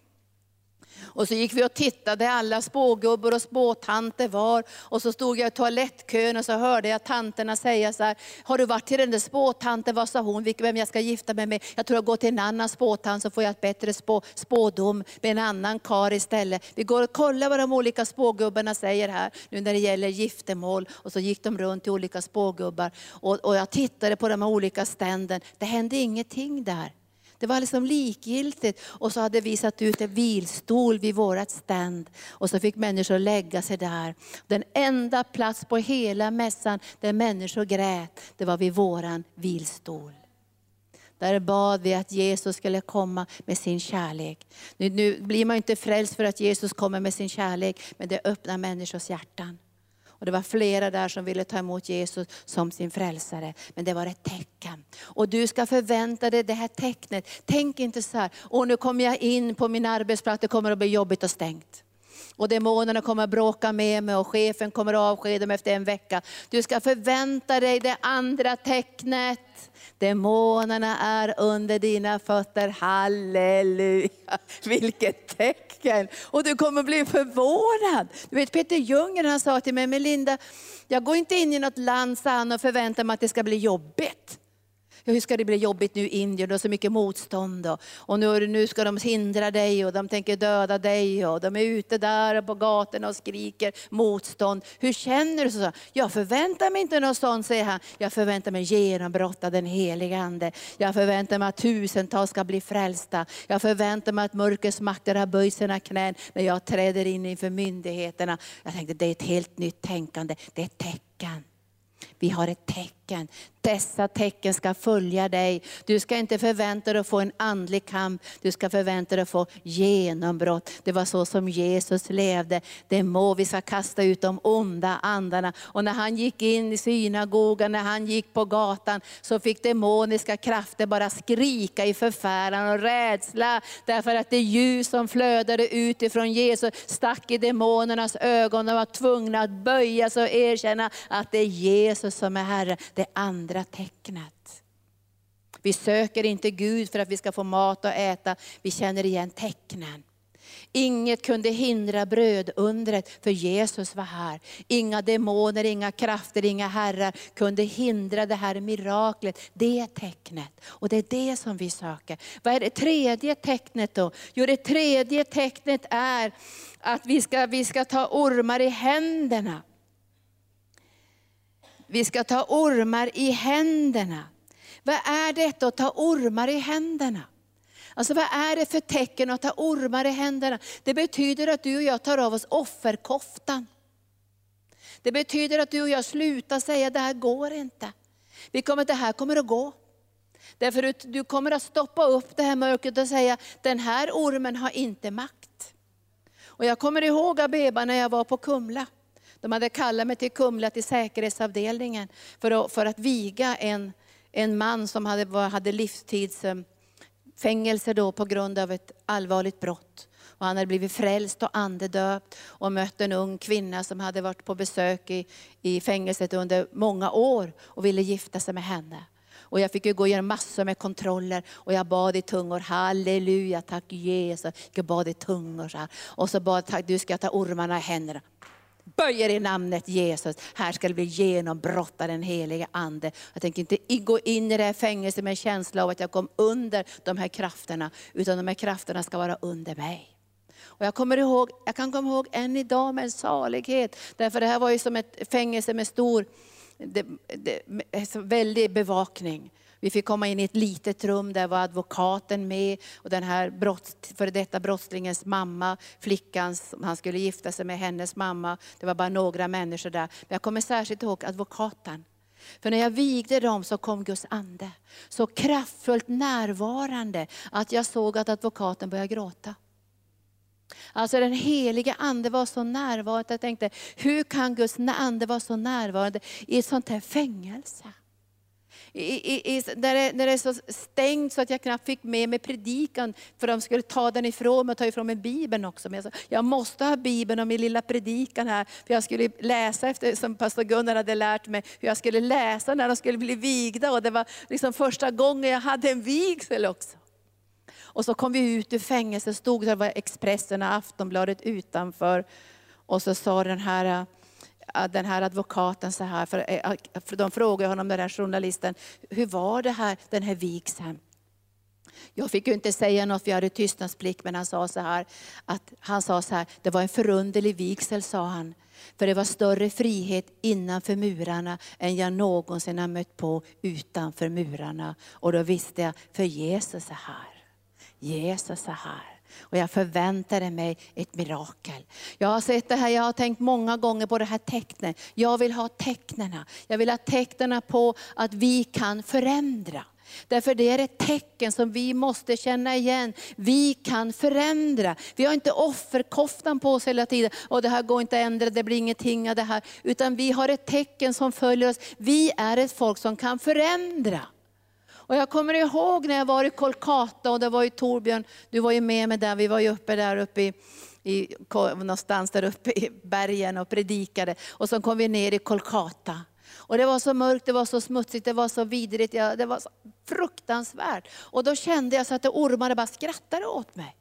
Och så gick vi och tittade alla spågubbar och spåtanter var. Och så stod jag i toalettkön och så hörde jag tanterna säga så här, har du varit till den där spåtanten, vad sa hon, vem jag ska gifta mig med? Jag tror jag går till en annan spåtant så får jag ett bättre spå, spådom med en annan kar istället. Vi går och kollar vad de olika spågubbarna säger här, nu när det gäller giftermål. Och så gick de runt till olika spågubbar. Och, och jag tittade på de här olika ständen, det hände ingenting där. Det var liksom likgiltigt. Och så hade vi satt ut en vilstol vid vårat ständ. Och så fick människor lägga sig där. Den enda plats på hela mässan där människor grät, det var vid våran vilstol. Där bad vi att Jesus skulle komma med sin kärlek. Nu, nu blir man inte frälst för att Jesus kommer med sin kärlek, men det öppnar människors hjärtan. Och det var flera där som ville ta emot Jesus som sin frälsare. Men det var ett tecken. Och du ska förvänta dig det här tecknet. Tänk inte så här, och nu kommer jag in på min arbetsplats, det kommer att bli jobbigt och stängt. Och demonerna kommer att bråka med mig och chefen kommer att avskeda mig efter en vecka. Du ska förvänta dig det andra tecknet. Demonerna är under dina fötter, halleluja. Vilket tecken! Och du kommer bli förvånad. Du vet Peter Ljunggren han sa till mig, Melinda, jag går inte in i något land och förväntar mig att det ska bli jobbigt hur ska det bli jobbigt nu i Indien, det är så mycket motstånd. Och, och nu, nu ska de hindra dig och de tänker döda dig. Och de är ute där på gatorna och skriker motstånd. Hur känner du? Så? Jag förväntar mig inte något sånt, säger han. Jag förväntar mig genombrott av den helige Ande. Jag förväntar mig att tusentals ska bli frälsta. Jag förväntar mig att mörkrets makter har böjt sina knän när jag träder in inför myndigheterna. Jag tänkte det är ett helt nytt tänkande, det är ett tecken. Vi har ett tecken. Dessa tecken ska följa dig. Du ska inte förvänta dig att få en andlig kamp, du ska förvänta dig att få genombrott. Det var så som Jesus levde. Det må vi ska kasta ut de onda andarna. Och när han gick in i synagogan, när han gick på gatan, så fick demoniska krafter bara skrika i förfäran och rädsla. Därför att det ljus som flödade ut ifrån Jesus stack i demonernas ögon. De var tvungna att böja sig och erkänna att det är Jesus som är Herre. Det det andra tecknet. Vi söker inte Gud för att vi ska få mat och äta, vi känner igen tecknen. Inget kunde hindra brödundret, för Jesus var här. Inga demoner, inga krafter, inga herrar kunde hindra det här miraklet, det tecknet. Och det är det som vi söker. Vad är det tredje tecknet då? Jo, det tredje tecknet är att vi ska, vi ska ta ormar i händerna. Vi ska ta ormar i händerna. Vad är detta att ta ormar i händerna? Alltså vad är det för tecken att ta ormar i händerna? Det betyder att du och jag tar av oss offerkoftan. Det betyder att du och jag slutar säga, det här går inte. Vi kommer, det här kommer att gå. Därför att du kommer att stoppa upp det här mörkret och säga, den här ormen har inte makt. Och jag kommer ihåg Abeba när jag var på Kumla. De hade kallat mig till Kumla till säkerhetsavdelningen för att, för att viga en, en man som hade, hade livstidsfängelse eh, då på grund av ett allvarligt brott. Och han hade blivit frälst och andedöpt och mött en ung kvinna som hade varit på besök i, i fängelset under många år och ville gifta sig med henne. Och jag fick ju gå igenom massor med kontroller och jag bad i tungor. Halleluja, tack Jesus. Jag bad i tungor. Så här. Och så bad jag, du ska ta ormarna i händerna böjer i namnet Jesus. Här ska vi genombrotta den helige Ande. Jag tänker inte gå in i det här fängelset med en känsla av att jag kom under de här krafterna, utan de här krafterna ska vara under mig. Och jag, kommer ihåg, jag kan komma ihåg än idag med en salighet, därför det här var ju som ett fängelse med stor, det, det, väldig bevakning. Vi fick komma in i ett litet rum, där var advokaten med och den här brott, för detta brottslingens mamma, flickan som han skulle gifta sig med, hennes mamma. Det var bara några människor där. Men jag kommer särskilt ihåg advokaten. För när jag vigde dem så kom Guds ande. Så kraftfullt närvarande att jag såg att advokaten började gråta. Alltså den heliga ande var så närvarande. Jag tänkte, hur kan Guds ande vara så närvarande i ett sånt här fängelse? I, i, där, det, där det är så stängt så att jag knappt fick med mig predikan, för de skulle ta den ifrån mig och ta ifrån mig Bibeln också. Men jag sa, jag måste ha Bibeln och min lilla predikan här, för jag skulle läsa efter, som pastor Gunnar hade lärt mig, hur jag skulle läsa när de skulle bli vigda. Och det var liksom första gången jag hade en vigsel också. Och så kom vi ut ur fängelset, stod där var Expressen och Aftonbladet utanför. Och så sa den här Eh, den här advokaten så här, för, eh, eh, de frågade honom, den här journalisten, hur var det här, den här vigseln? Jag fick ju inte säga något, vi hade tystnadsplikt, men han sa så här, att han sa så här, det var en förunderlig vigsel, sa han. För det var större frihet innanför murarna än jag någonsin har mött på utanför murarna. Och då visste jag, för Jesus är här. Jesus är här. Och jag förväntade mig ett mirakel. Jag har sett det här, jag har tänkt många gånger på det här tecknet. Jag vill ha tecknena. Jag vill ha tecknena på att vi kan förändra. Därför det är ett tecken som vi måste känna igen. Vi kan förändra. Vi har inte offerkoftan på oss hela tiden. Och det här går inte att ändra, det blir ingenting av det här. Utan vi har ett tecken som följer oss. Vi är ett folk som kan förändra. Och jag kommer ihåg när jag var i Kolkata och det var ju Torbjörn, du var ju med mig där, vi var ju uppe där uppe i, i, någonstans där uppe i bergen och predikade. Och så kom vi ner i Kolkata. Och det var så mörkt, det var så smutsigt, det var så vidrigt, ja, det var så fruktansvärt. Och då kände jag så att ormarna bara skrattade åt mig.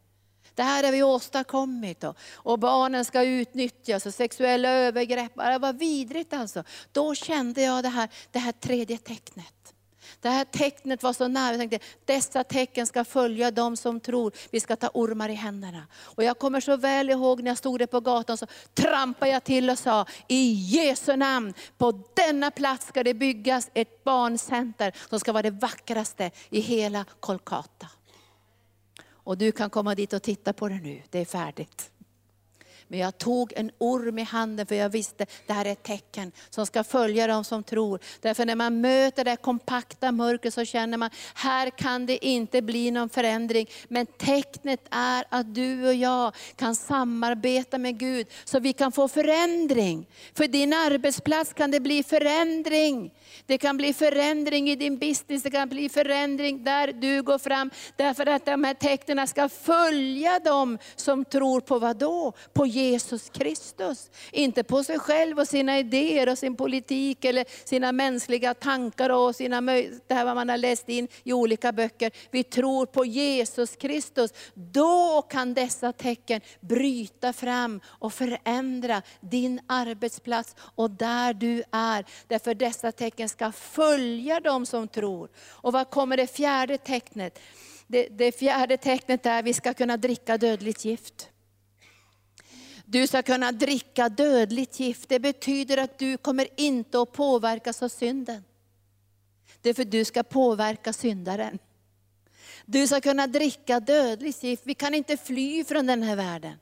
Det här har vi åstadkommit och, och barnen ska utnyttjas och sexuella övergrepp. Det var vidrigt alltså. Då kände jag det här, det här tredje tecknet. Det här tecknet var så nära. Jag tänkte, dessa tecken ska följa dem som tror. Vi ska ta ormar i händerna. Och jag kommer så väl ihåg när jag stod där på gatan, så trampade jag till och sa, i Jesu namn, på denna plats ska det byggas ett barncenter som ska vara det vackraste i hela Kolkata. Och du kan komma dit och titta på det nu, det är färdigt. Men jag tog en orm i handen för jag visste det här är ett tecken som ska följa dem som tror. Därför när man möter det kompakta mörkret så känner man, här kan det inte bli någon förändring. Men tecknet är att du och jag kan samarbeta med Gud så vi kan få förändring. För din arbetsplats kan det bli förändring. Det kan bli förändring i din business, det kan bli förändring där du går fram. Därför att de här tecknen ska följa dem som tror på vad då? På Jesus Jesus Kristus. Inte på sig själv och sina idéer och sin politik eller sina mänskliga tankar och sina, det här vad man har läst in i olika böcker. Vi tror på Jesus Kristus. Då kan dessa tecken bryta fram och förändra din arbetsplats och där du är. Därför dessa tecken ska följa dem som tror. Och vad kommer det fjärde tecknet? Det, det fjärde tecknet är att vi ska kunna dricka dödligt gift. Du ska kunna dricka dödligt gift. Det betyder att du kommer inte att påverkas av synden. Det är för du ska påverka syndaren. Du ska kunna dricka dödligt gift. Vi kan inte fly från den här världen.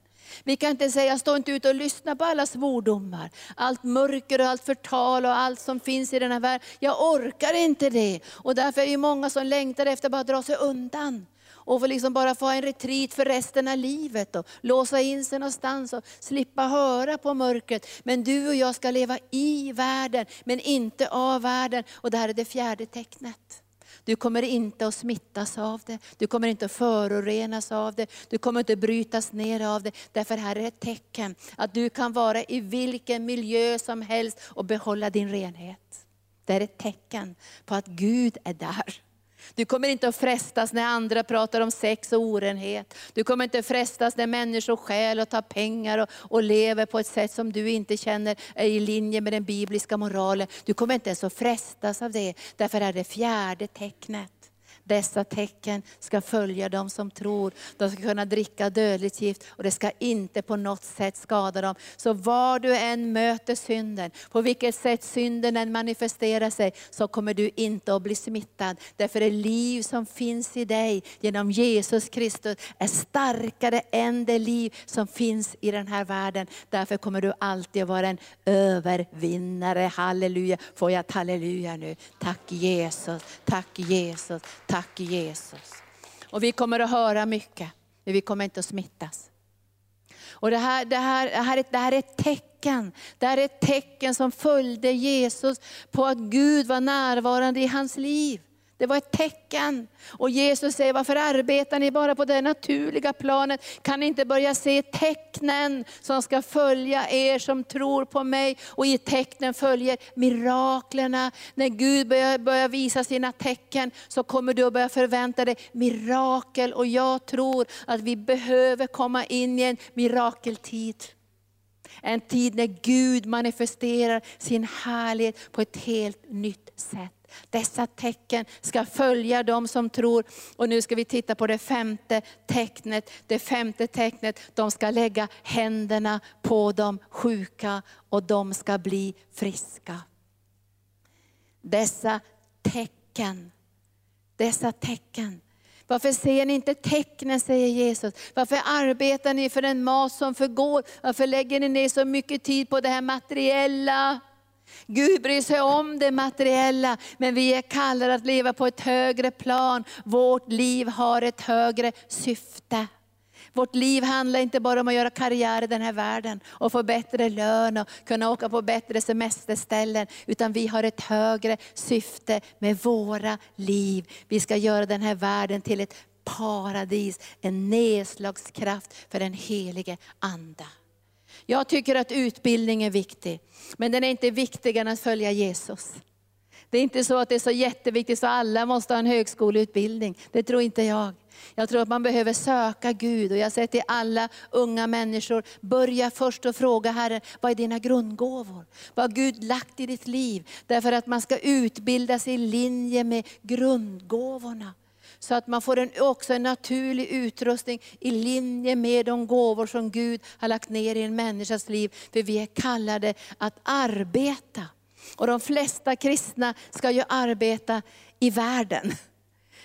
Vi kan inte säga, stå inte ute och lyssna på alla svordomar, allt mörker och allt förtal och allt som finns i den här världen. Jag orkar inte det. Och därför är det många som längtar efter att bara dra sig undan och få liksom bara få en retreat för resten av livet och låsa in sig någonstans och slippa höra på mörkret. Men du och jag ska leva i världen, men inte av världen. Och det här är det fjärde tecknet. Du kommer inte att smittas av det, du kommer inte att förorenas av det, du kommer inte att brytas ner av det. Därför här är ett tecken att du kan vara i vilken miljö som helst och behålla din renhet. Det är ett tecken på att Gud är där. Du kommer inte att frestas när andra pratar om sex och orenhet. Du kommer inte att frestas när människor stjäl och tar pengar och, och, lever på ett sätt som du inte känner är i linje med den bibliska moralen. Du kommer inte ens att frestas av det, därför är det fjärde tecknet. Dessa tecken ska följa dem som tror. De ska kunna dricka dödligt gift och det ska inte på något sätt skada dem. Så var du än möter synden, på vilket sätt synden än manifesterar sig, så kommer du inte att bli smittad. Därför det liv som finns i dig genom Jesus Kristus är starkare än det liv som finns i den här världen. Därför kommer du alltid att vara en övervinnare. Halleluja. Får jag ett halleluja nu? Tack Jesus, tack Jesus, tack Tack Jesus. Och vi kommer att höra mycket, men vi kommer inte att smittas. Och det här, det här, det här, det här är ett tecken. Det här är ett tecken som följde Jesus på att Gud var närvarande i hans liv. Det var ett tecken. Och Jesus säger, varför arbetar ni bara på det naturliga planet? Kan ni inte börja se tecknen som ska följa er som tror på mig? Och i tecknen följer miraklerna. När Gud börjar, börjar visa sina tecken så kommer du att börja förvänta dig mirakel. Och jag tror att vi behöver komma in i en mirakeltid. En tid när Gud manifesterar sin härlighet på ett helt nytt sätt. Dessa tecken ska följa dem som tror. Och nu ska vi titta på det femte tecknet. Det femte tecknet, de ska lägga händerna på de sjuka och de ska bli friska. Dessa tecken, dessa tecken. Varför ser ni inte tecknen, säger Jesus. Varför arbetar ni för den mat som förgår? Varför lägger ni ner så mycket tid på det här materiella? Gud bryr sig om det materiella, men vi är kallade att leva på ett högre plan. Vårt liv har ett högre syfte. Vårt liv handlar inte bara om att göra karriär i den här världen och få bättre lön och kunna åka på bättre semesterställen. Utan vi har ett högre syfte med våra liv. Vi ska göra den här världen till ett paradis, en nedslagskraft för den helige Ande. Jag tycker att utbildning är viktig, men den är inte viktigare än att följa Jesus. Det är inte så att det är så jätteviktigt så alla måste ha en högskoleutbildning. Det tror inte jag. Jag tror att man behöver söka Gud och jag säger till alla unga människor, börja först och fråga Herren, vad är dina grundgåvor? Vad har Gud lagt i ditt liv? Därför att man ska utbilda sig i linje med grundgåvorna. Så att man får en, också en naturlig utrustning i linje med de gåvor som Gud har lagt ner i en människas liv. För vi är kallade att arbeta. Och de flesta kristna ska ju arbeta i världen.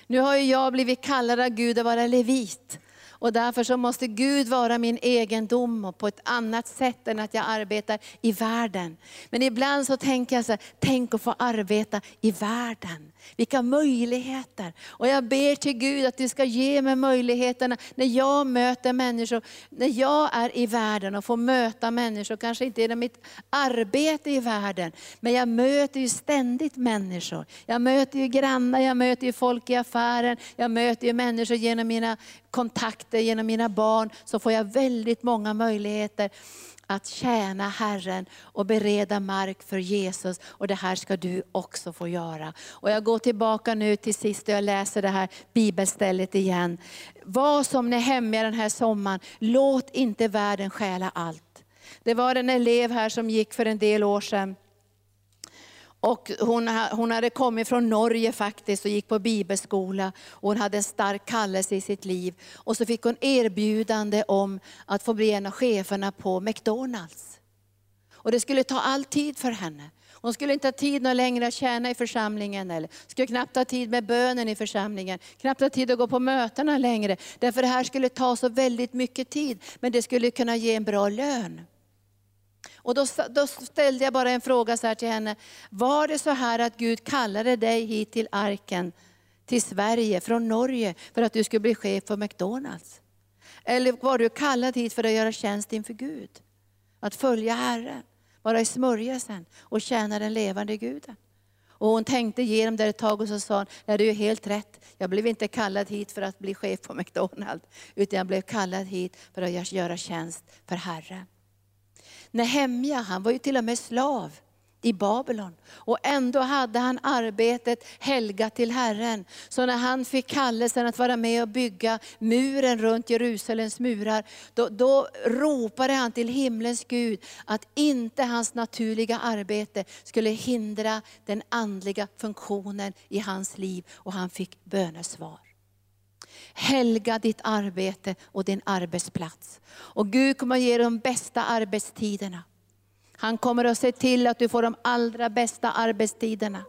Nu har ju jag blivit kallad av Gud att vara levit. Och därför så måste Gud vara min egendom och på ett annat sätt än att jag arbetar i världen. Men ibland så tänker jag så här, tänk att få arbeta i världen. Vilka möjligheter. Och jag ber till Gud att du ska ge mig möjligheterna när jag möter människor, när jag är i världen och får möta människor, kanske inte genom mitt arbete i världen, men jag möter ju ständigt människor. Jag möter ju grannar, jag möter ju folk i affären, jag möter ju människor genom mina kontakter, genom mina barn, så får jag väldigt många möjligheter att tjäna Herren och bereda mark för Jesus. Och det här ska du också få göra. Och jag går tillbaka nu till sist och jag läser det här bibelstället igen. Var som ni hemma den här sommaren, låt inte världen stjäla allt. Det var en elev här som gick för en del år sedan och hon, hon hade kommit från Norge faktiskt och gick på bibelskola. Och hon hade en stark kallelse i sitt liv. Och så fick hon erbjudande om att få bli en av cheferna på McDonalds. Och det skulle ta all tid för henne. Hon skulle inte ha tid någon längre att tjäna i församlingen, eller skulle knappt ha tid med bönen i församlingen, knappt ha tid att gå på mötena längre. Därför det här skulle ta så väldigt mycket tid, men det skulle kunna ge en bra lön. Och då, då, ställde jag bara en fråga så till henne. Var det så här att Gud kallade dig hit till arken, till Sverige, från Norge, för att du skulle bli chef för McDonalds? Eller var du kallad hit för att göra tjänst inför Gud? Att följa Herren, vara i smörjelsen och tjäna den levande Guden. Och hon tänkte igenom det ett tag och så sa hon, nej det är helt rätt. Jag blev inte kallad hit för att bli chef på McDonalds, utan jag blev kallad hit för att göra tjänst för Herren. Nehemja, han var ju till och med slav i Babylon. Och ändå hade han arbetet helgat till Herren. Så när han fick kallelsen att vara med och bygga muren runt Jerusalems murar, då, då ropade han till himlens Gud att inte hans naturliga arbete skulle hindra den andliga funktionen i hans liv. Och han fick bönesvar. Helga ditt arbete och din arbetsplats. Och Gud kommer att ge dig de bästa arbetstiderna. Han kommer att se till att du får de allra bästa arbetstiderna.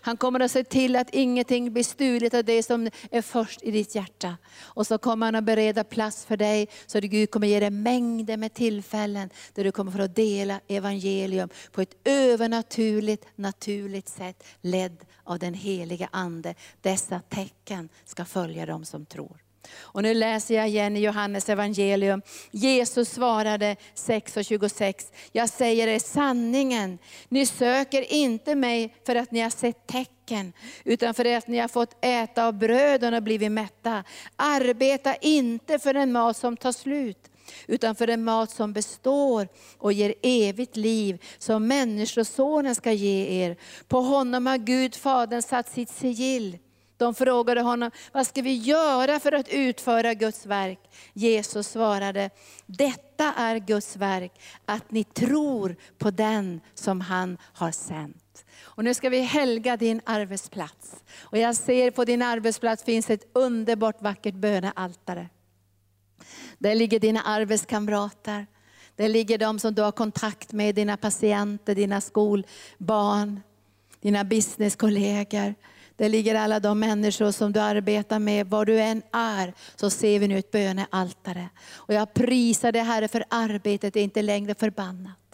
Han kommer att se till att ingenting blir stulet av det som är först i ditt hjärta. Och så kommer han att bereda plats för dig, så att Gud kommer att ge dig mängder med tillfällen, där du kommer att dela evangelium på ett övernaturligt, naturligt sätt, ledd av den heliga Ande. Dessa tecken ska följa dem som tror. Och nu läser jag igen i Johannes evangelium. Jesus svarade 6.26. Jag säger er sanningen, ni söker inte mig för att ni har sett tecken, utan för att ni har fått äta av bröden och blivit mätta. Arbeta inte för den mat som tar slut, utan för den mat som består och ger evigt liv, som Människosonen ska ge er. På honom har Gud Fadern satt sitt sigill. De frågade honom, vad ska vi göra för att utföra Guds verk? Jesus svarade, detta är Guds verk, att ni tror på den som han har sänt. Och nu ska vi helga din arbetsplats. Och jag ser på din arbetsplats finns ett underbart vackert bönealtare. Där ligger dina arbetskamrater. Där ligger de som du har kontakt med, dina patienter, dina skolbarn, dina businesskollegor. Där ligger alla de människor som du arbetar med, var du än är, så ser vi nu ett bönealtare. Och jag prisar dig Herre för arbetet är inte längre förbannat.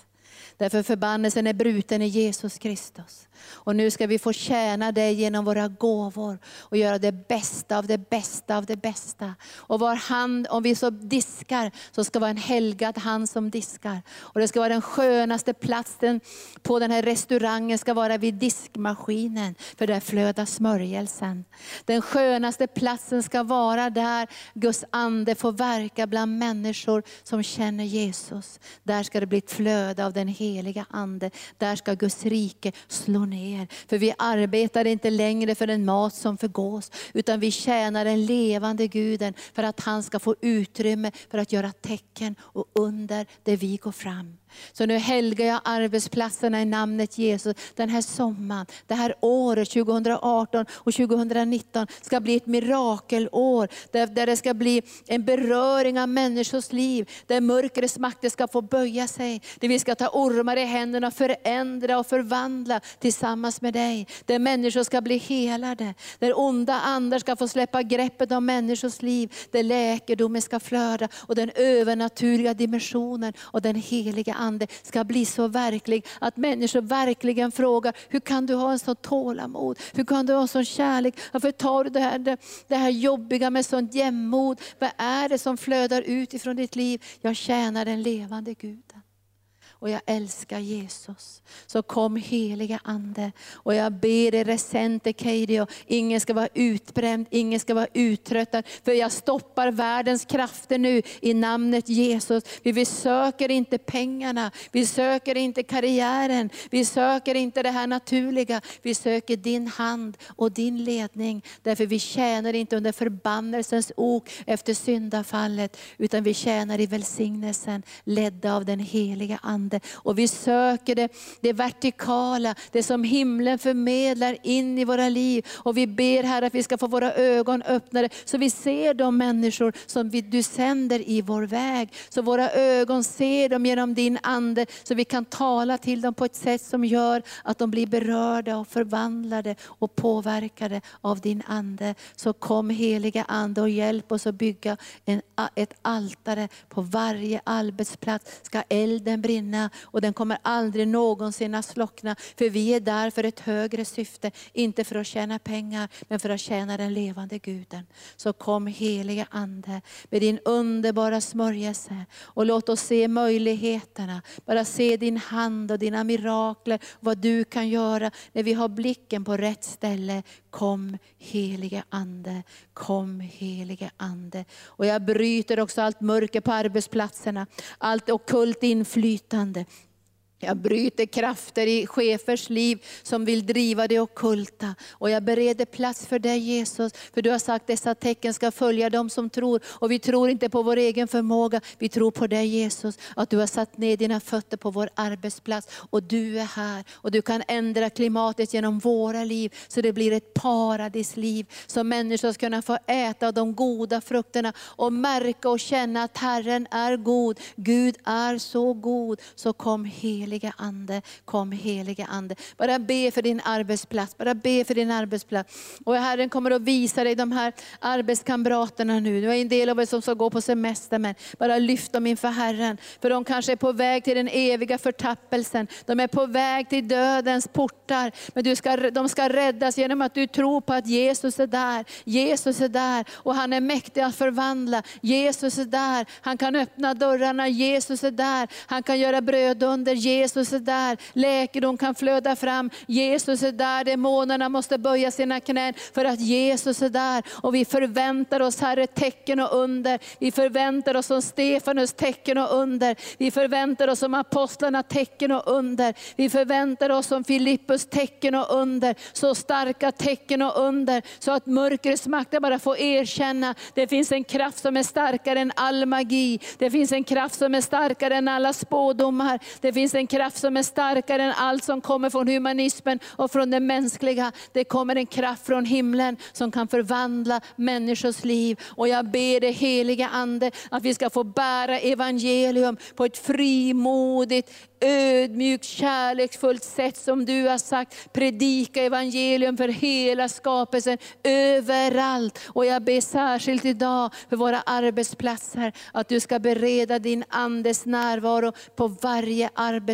Därför förbannelsen är bruten i Jesus Kristus. Och nu ska vi få tjäna dig genom våra gåvor och göra det bästa av det bästa av det bästa. Och var hand, om vi så diskar, så ska vara en helgad hand som diskar. Och det ska vara den skönaste platsen på den här restaurangen, ska vara vid diskmaskinen, för där flödar smörjelsen. Den skönaste platsen ska vara där Guds ande får verka bland människor som känner Jesus. Där ska det bli ett flöde av den heliga Ande. Där ska Guds rike slå ner. För vi arbetar inte längre för en mat som förgås, utan vi tjänar den levande Guden för att han ska få utrymme för att göra tecken och under där vi går fram. Så nu helgar jag arbetsplatserna i namnet Jesus. Den här sommaren, det här året 2018 och 2019 ska bli ett mirakelår. Där, där det ska bli en beröring av människors liv. Där mörkrets makter ska få böja sig. Där vi ska ta ormar i händerna och förändra och förvandla tillsammans med dig. Där människor ska bli helade. Där onda andar ska få släppa greppet om människors liv. Där läkedomen ska flöda och den övernaturliga dimensionen och den heliga ande ska bli så verklig att människor verkligen frågar, hur kan du ha en sån tålamod? Hur kan du ha en sån kärlek? Varför tar du det här, det, det här jobbiga med sånt jämnmod? Vad är det som flödar ut ifrån ditt liv? Jag tjänar den levande Guden och jag älskar Jesus. Så kom heliga Ande och jag ber dig resente Keidio, ingen ska vara utbränd, ingen ska vara uttröttad. För jag stoppar världens krafter nu i namnet Jesus. Vi söker inte pengarna, vi söker inte karriären, vi söker inte det här naturliga. Vi söker din hand och din ledning. Därför vi tjänar inte under förbannelsens ok efter syndafallet, utan vi tjänar i välsignelsen, ledda av den heliga Ande ande. Och vi söker det, det vertikala, det som himlen förmedlar in i våra liv. Och vi ber Herre att vi ska få våra ögon öppnade så vi ser de människor som vi, du sänder i vår väg. Så våra ögon ser dem genom din Ande så vi kan tala till dem på ett sätt som gör att de blir berörda och förvandlade och påverkade av din Ande. Så kom heliga Ande och hjälp oss att bygga en, ett altare på varje arbetsplats. Ska elden brinna och den kommer aldrig någonsin att slockna. För vi är där för ett högre syfte, inte för att tjäna pengar, men för att tjäna den levande Guden. Så kom helige Ande med din underbara smörjelse och låt oss se möjligheterna. Bara se din hand och dina mirakler, vad du kan göra när vi har blicken på rätt ställe. Kom helige Ande, kom helige Ande. Och jag bryter också allt mörker på arbetsplatserna, allt okult inflytande. yaşandı. Jag bryter krafter i chefers liv som vill driva det okulta. Och jag bereder plats för dig Jesus. För du har sagt att dessa tecken ska följa dem som tror. Och vi tror inte på vår egen förmåga, vi tror på dig Jesus. Att du har satt ner dina fötter på vår arbetsplats. Och du är här. Och du kan ändra klimatet genom våra liv. Så det blir ett paradisliv. Så människor ska kunna få äta av de goda frukterna. Och märka och känna att Herren är god. Gud är så god. Så kom helig helige Ande, kom helige Ande. Bara be för din arbetsplats, bara be för din arbetsplats. Och Herren kommer att visa dig de här arbetskamraterna nu. Du är en del av er som ska gå på semester, men bara lyft dem inför Herren. För de kanske är på väg till den eviga förtappelsen. De är på väg till dödens portar. Men du ska, de ska räddas genom att du tror på att Jesus är där. Jesus är där och han är mäktig att förvandla. Jesus är där, han kan öppna dörrarna. Jesus är där, han kan göra bröd under. Jesus Jesus är där, läkedom kan flöda fram. Jesus är där, demonerna måste böja sina knän för att Jesus är där. Och vi förväntar oss Herre tecken och under. Vi förväntar oss som Stefanus tecken och under. Vi förväntar oss som apostlarna tecken och under. Vi förväntar oss som Filippus tecken och under. Så starka tecken och under så att mörkrets makter bara får erkänna, det finns en kraft som är starkare än all magi. Det finns en kraft som är starkare än alla spådomar. Det finns en en kraft som är starkare än allt som kommer från humanismen och från det mänskliga. Det kommer en kraft från himlen som kan förvandla människors liv. Och jag ber dig heliga Ande att vi ska få bära evangelium på ett frimodigt, ödmjukt, kärleksfullt sätt som du har sagt. Predika evangelium för hela skapelsen, överallt. Och jag ber särskilt idag för våra arbetsplatser, att du ska bereda din Andes närvaro på varje arbetsplats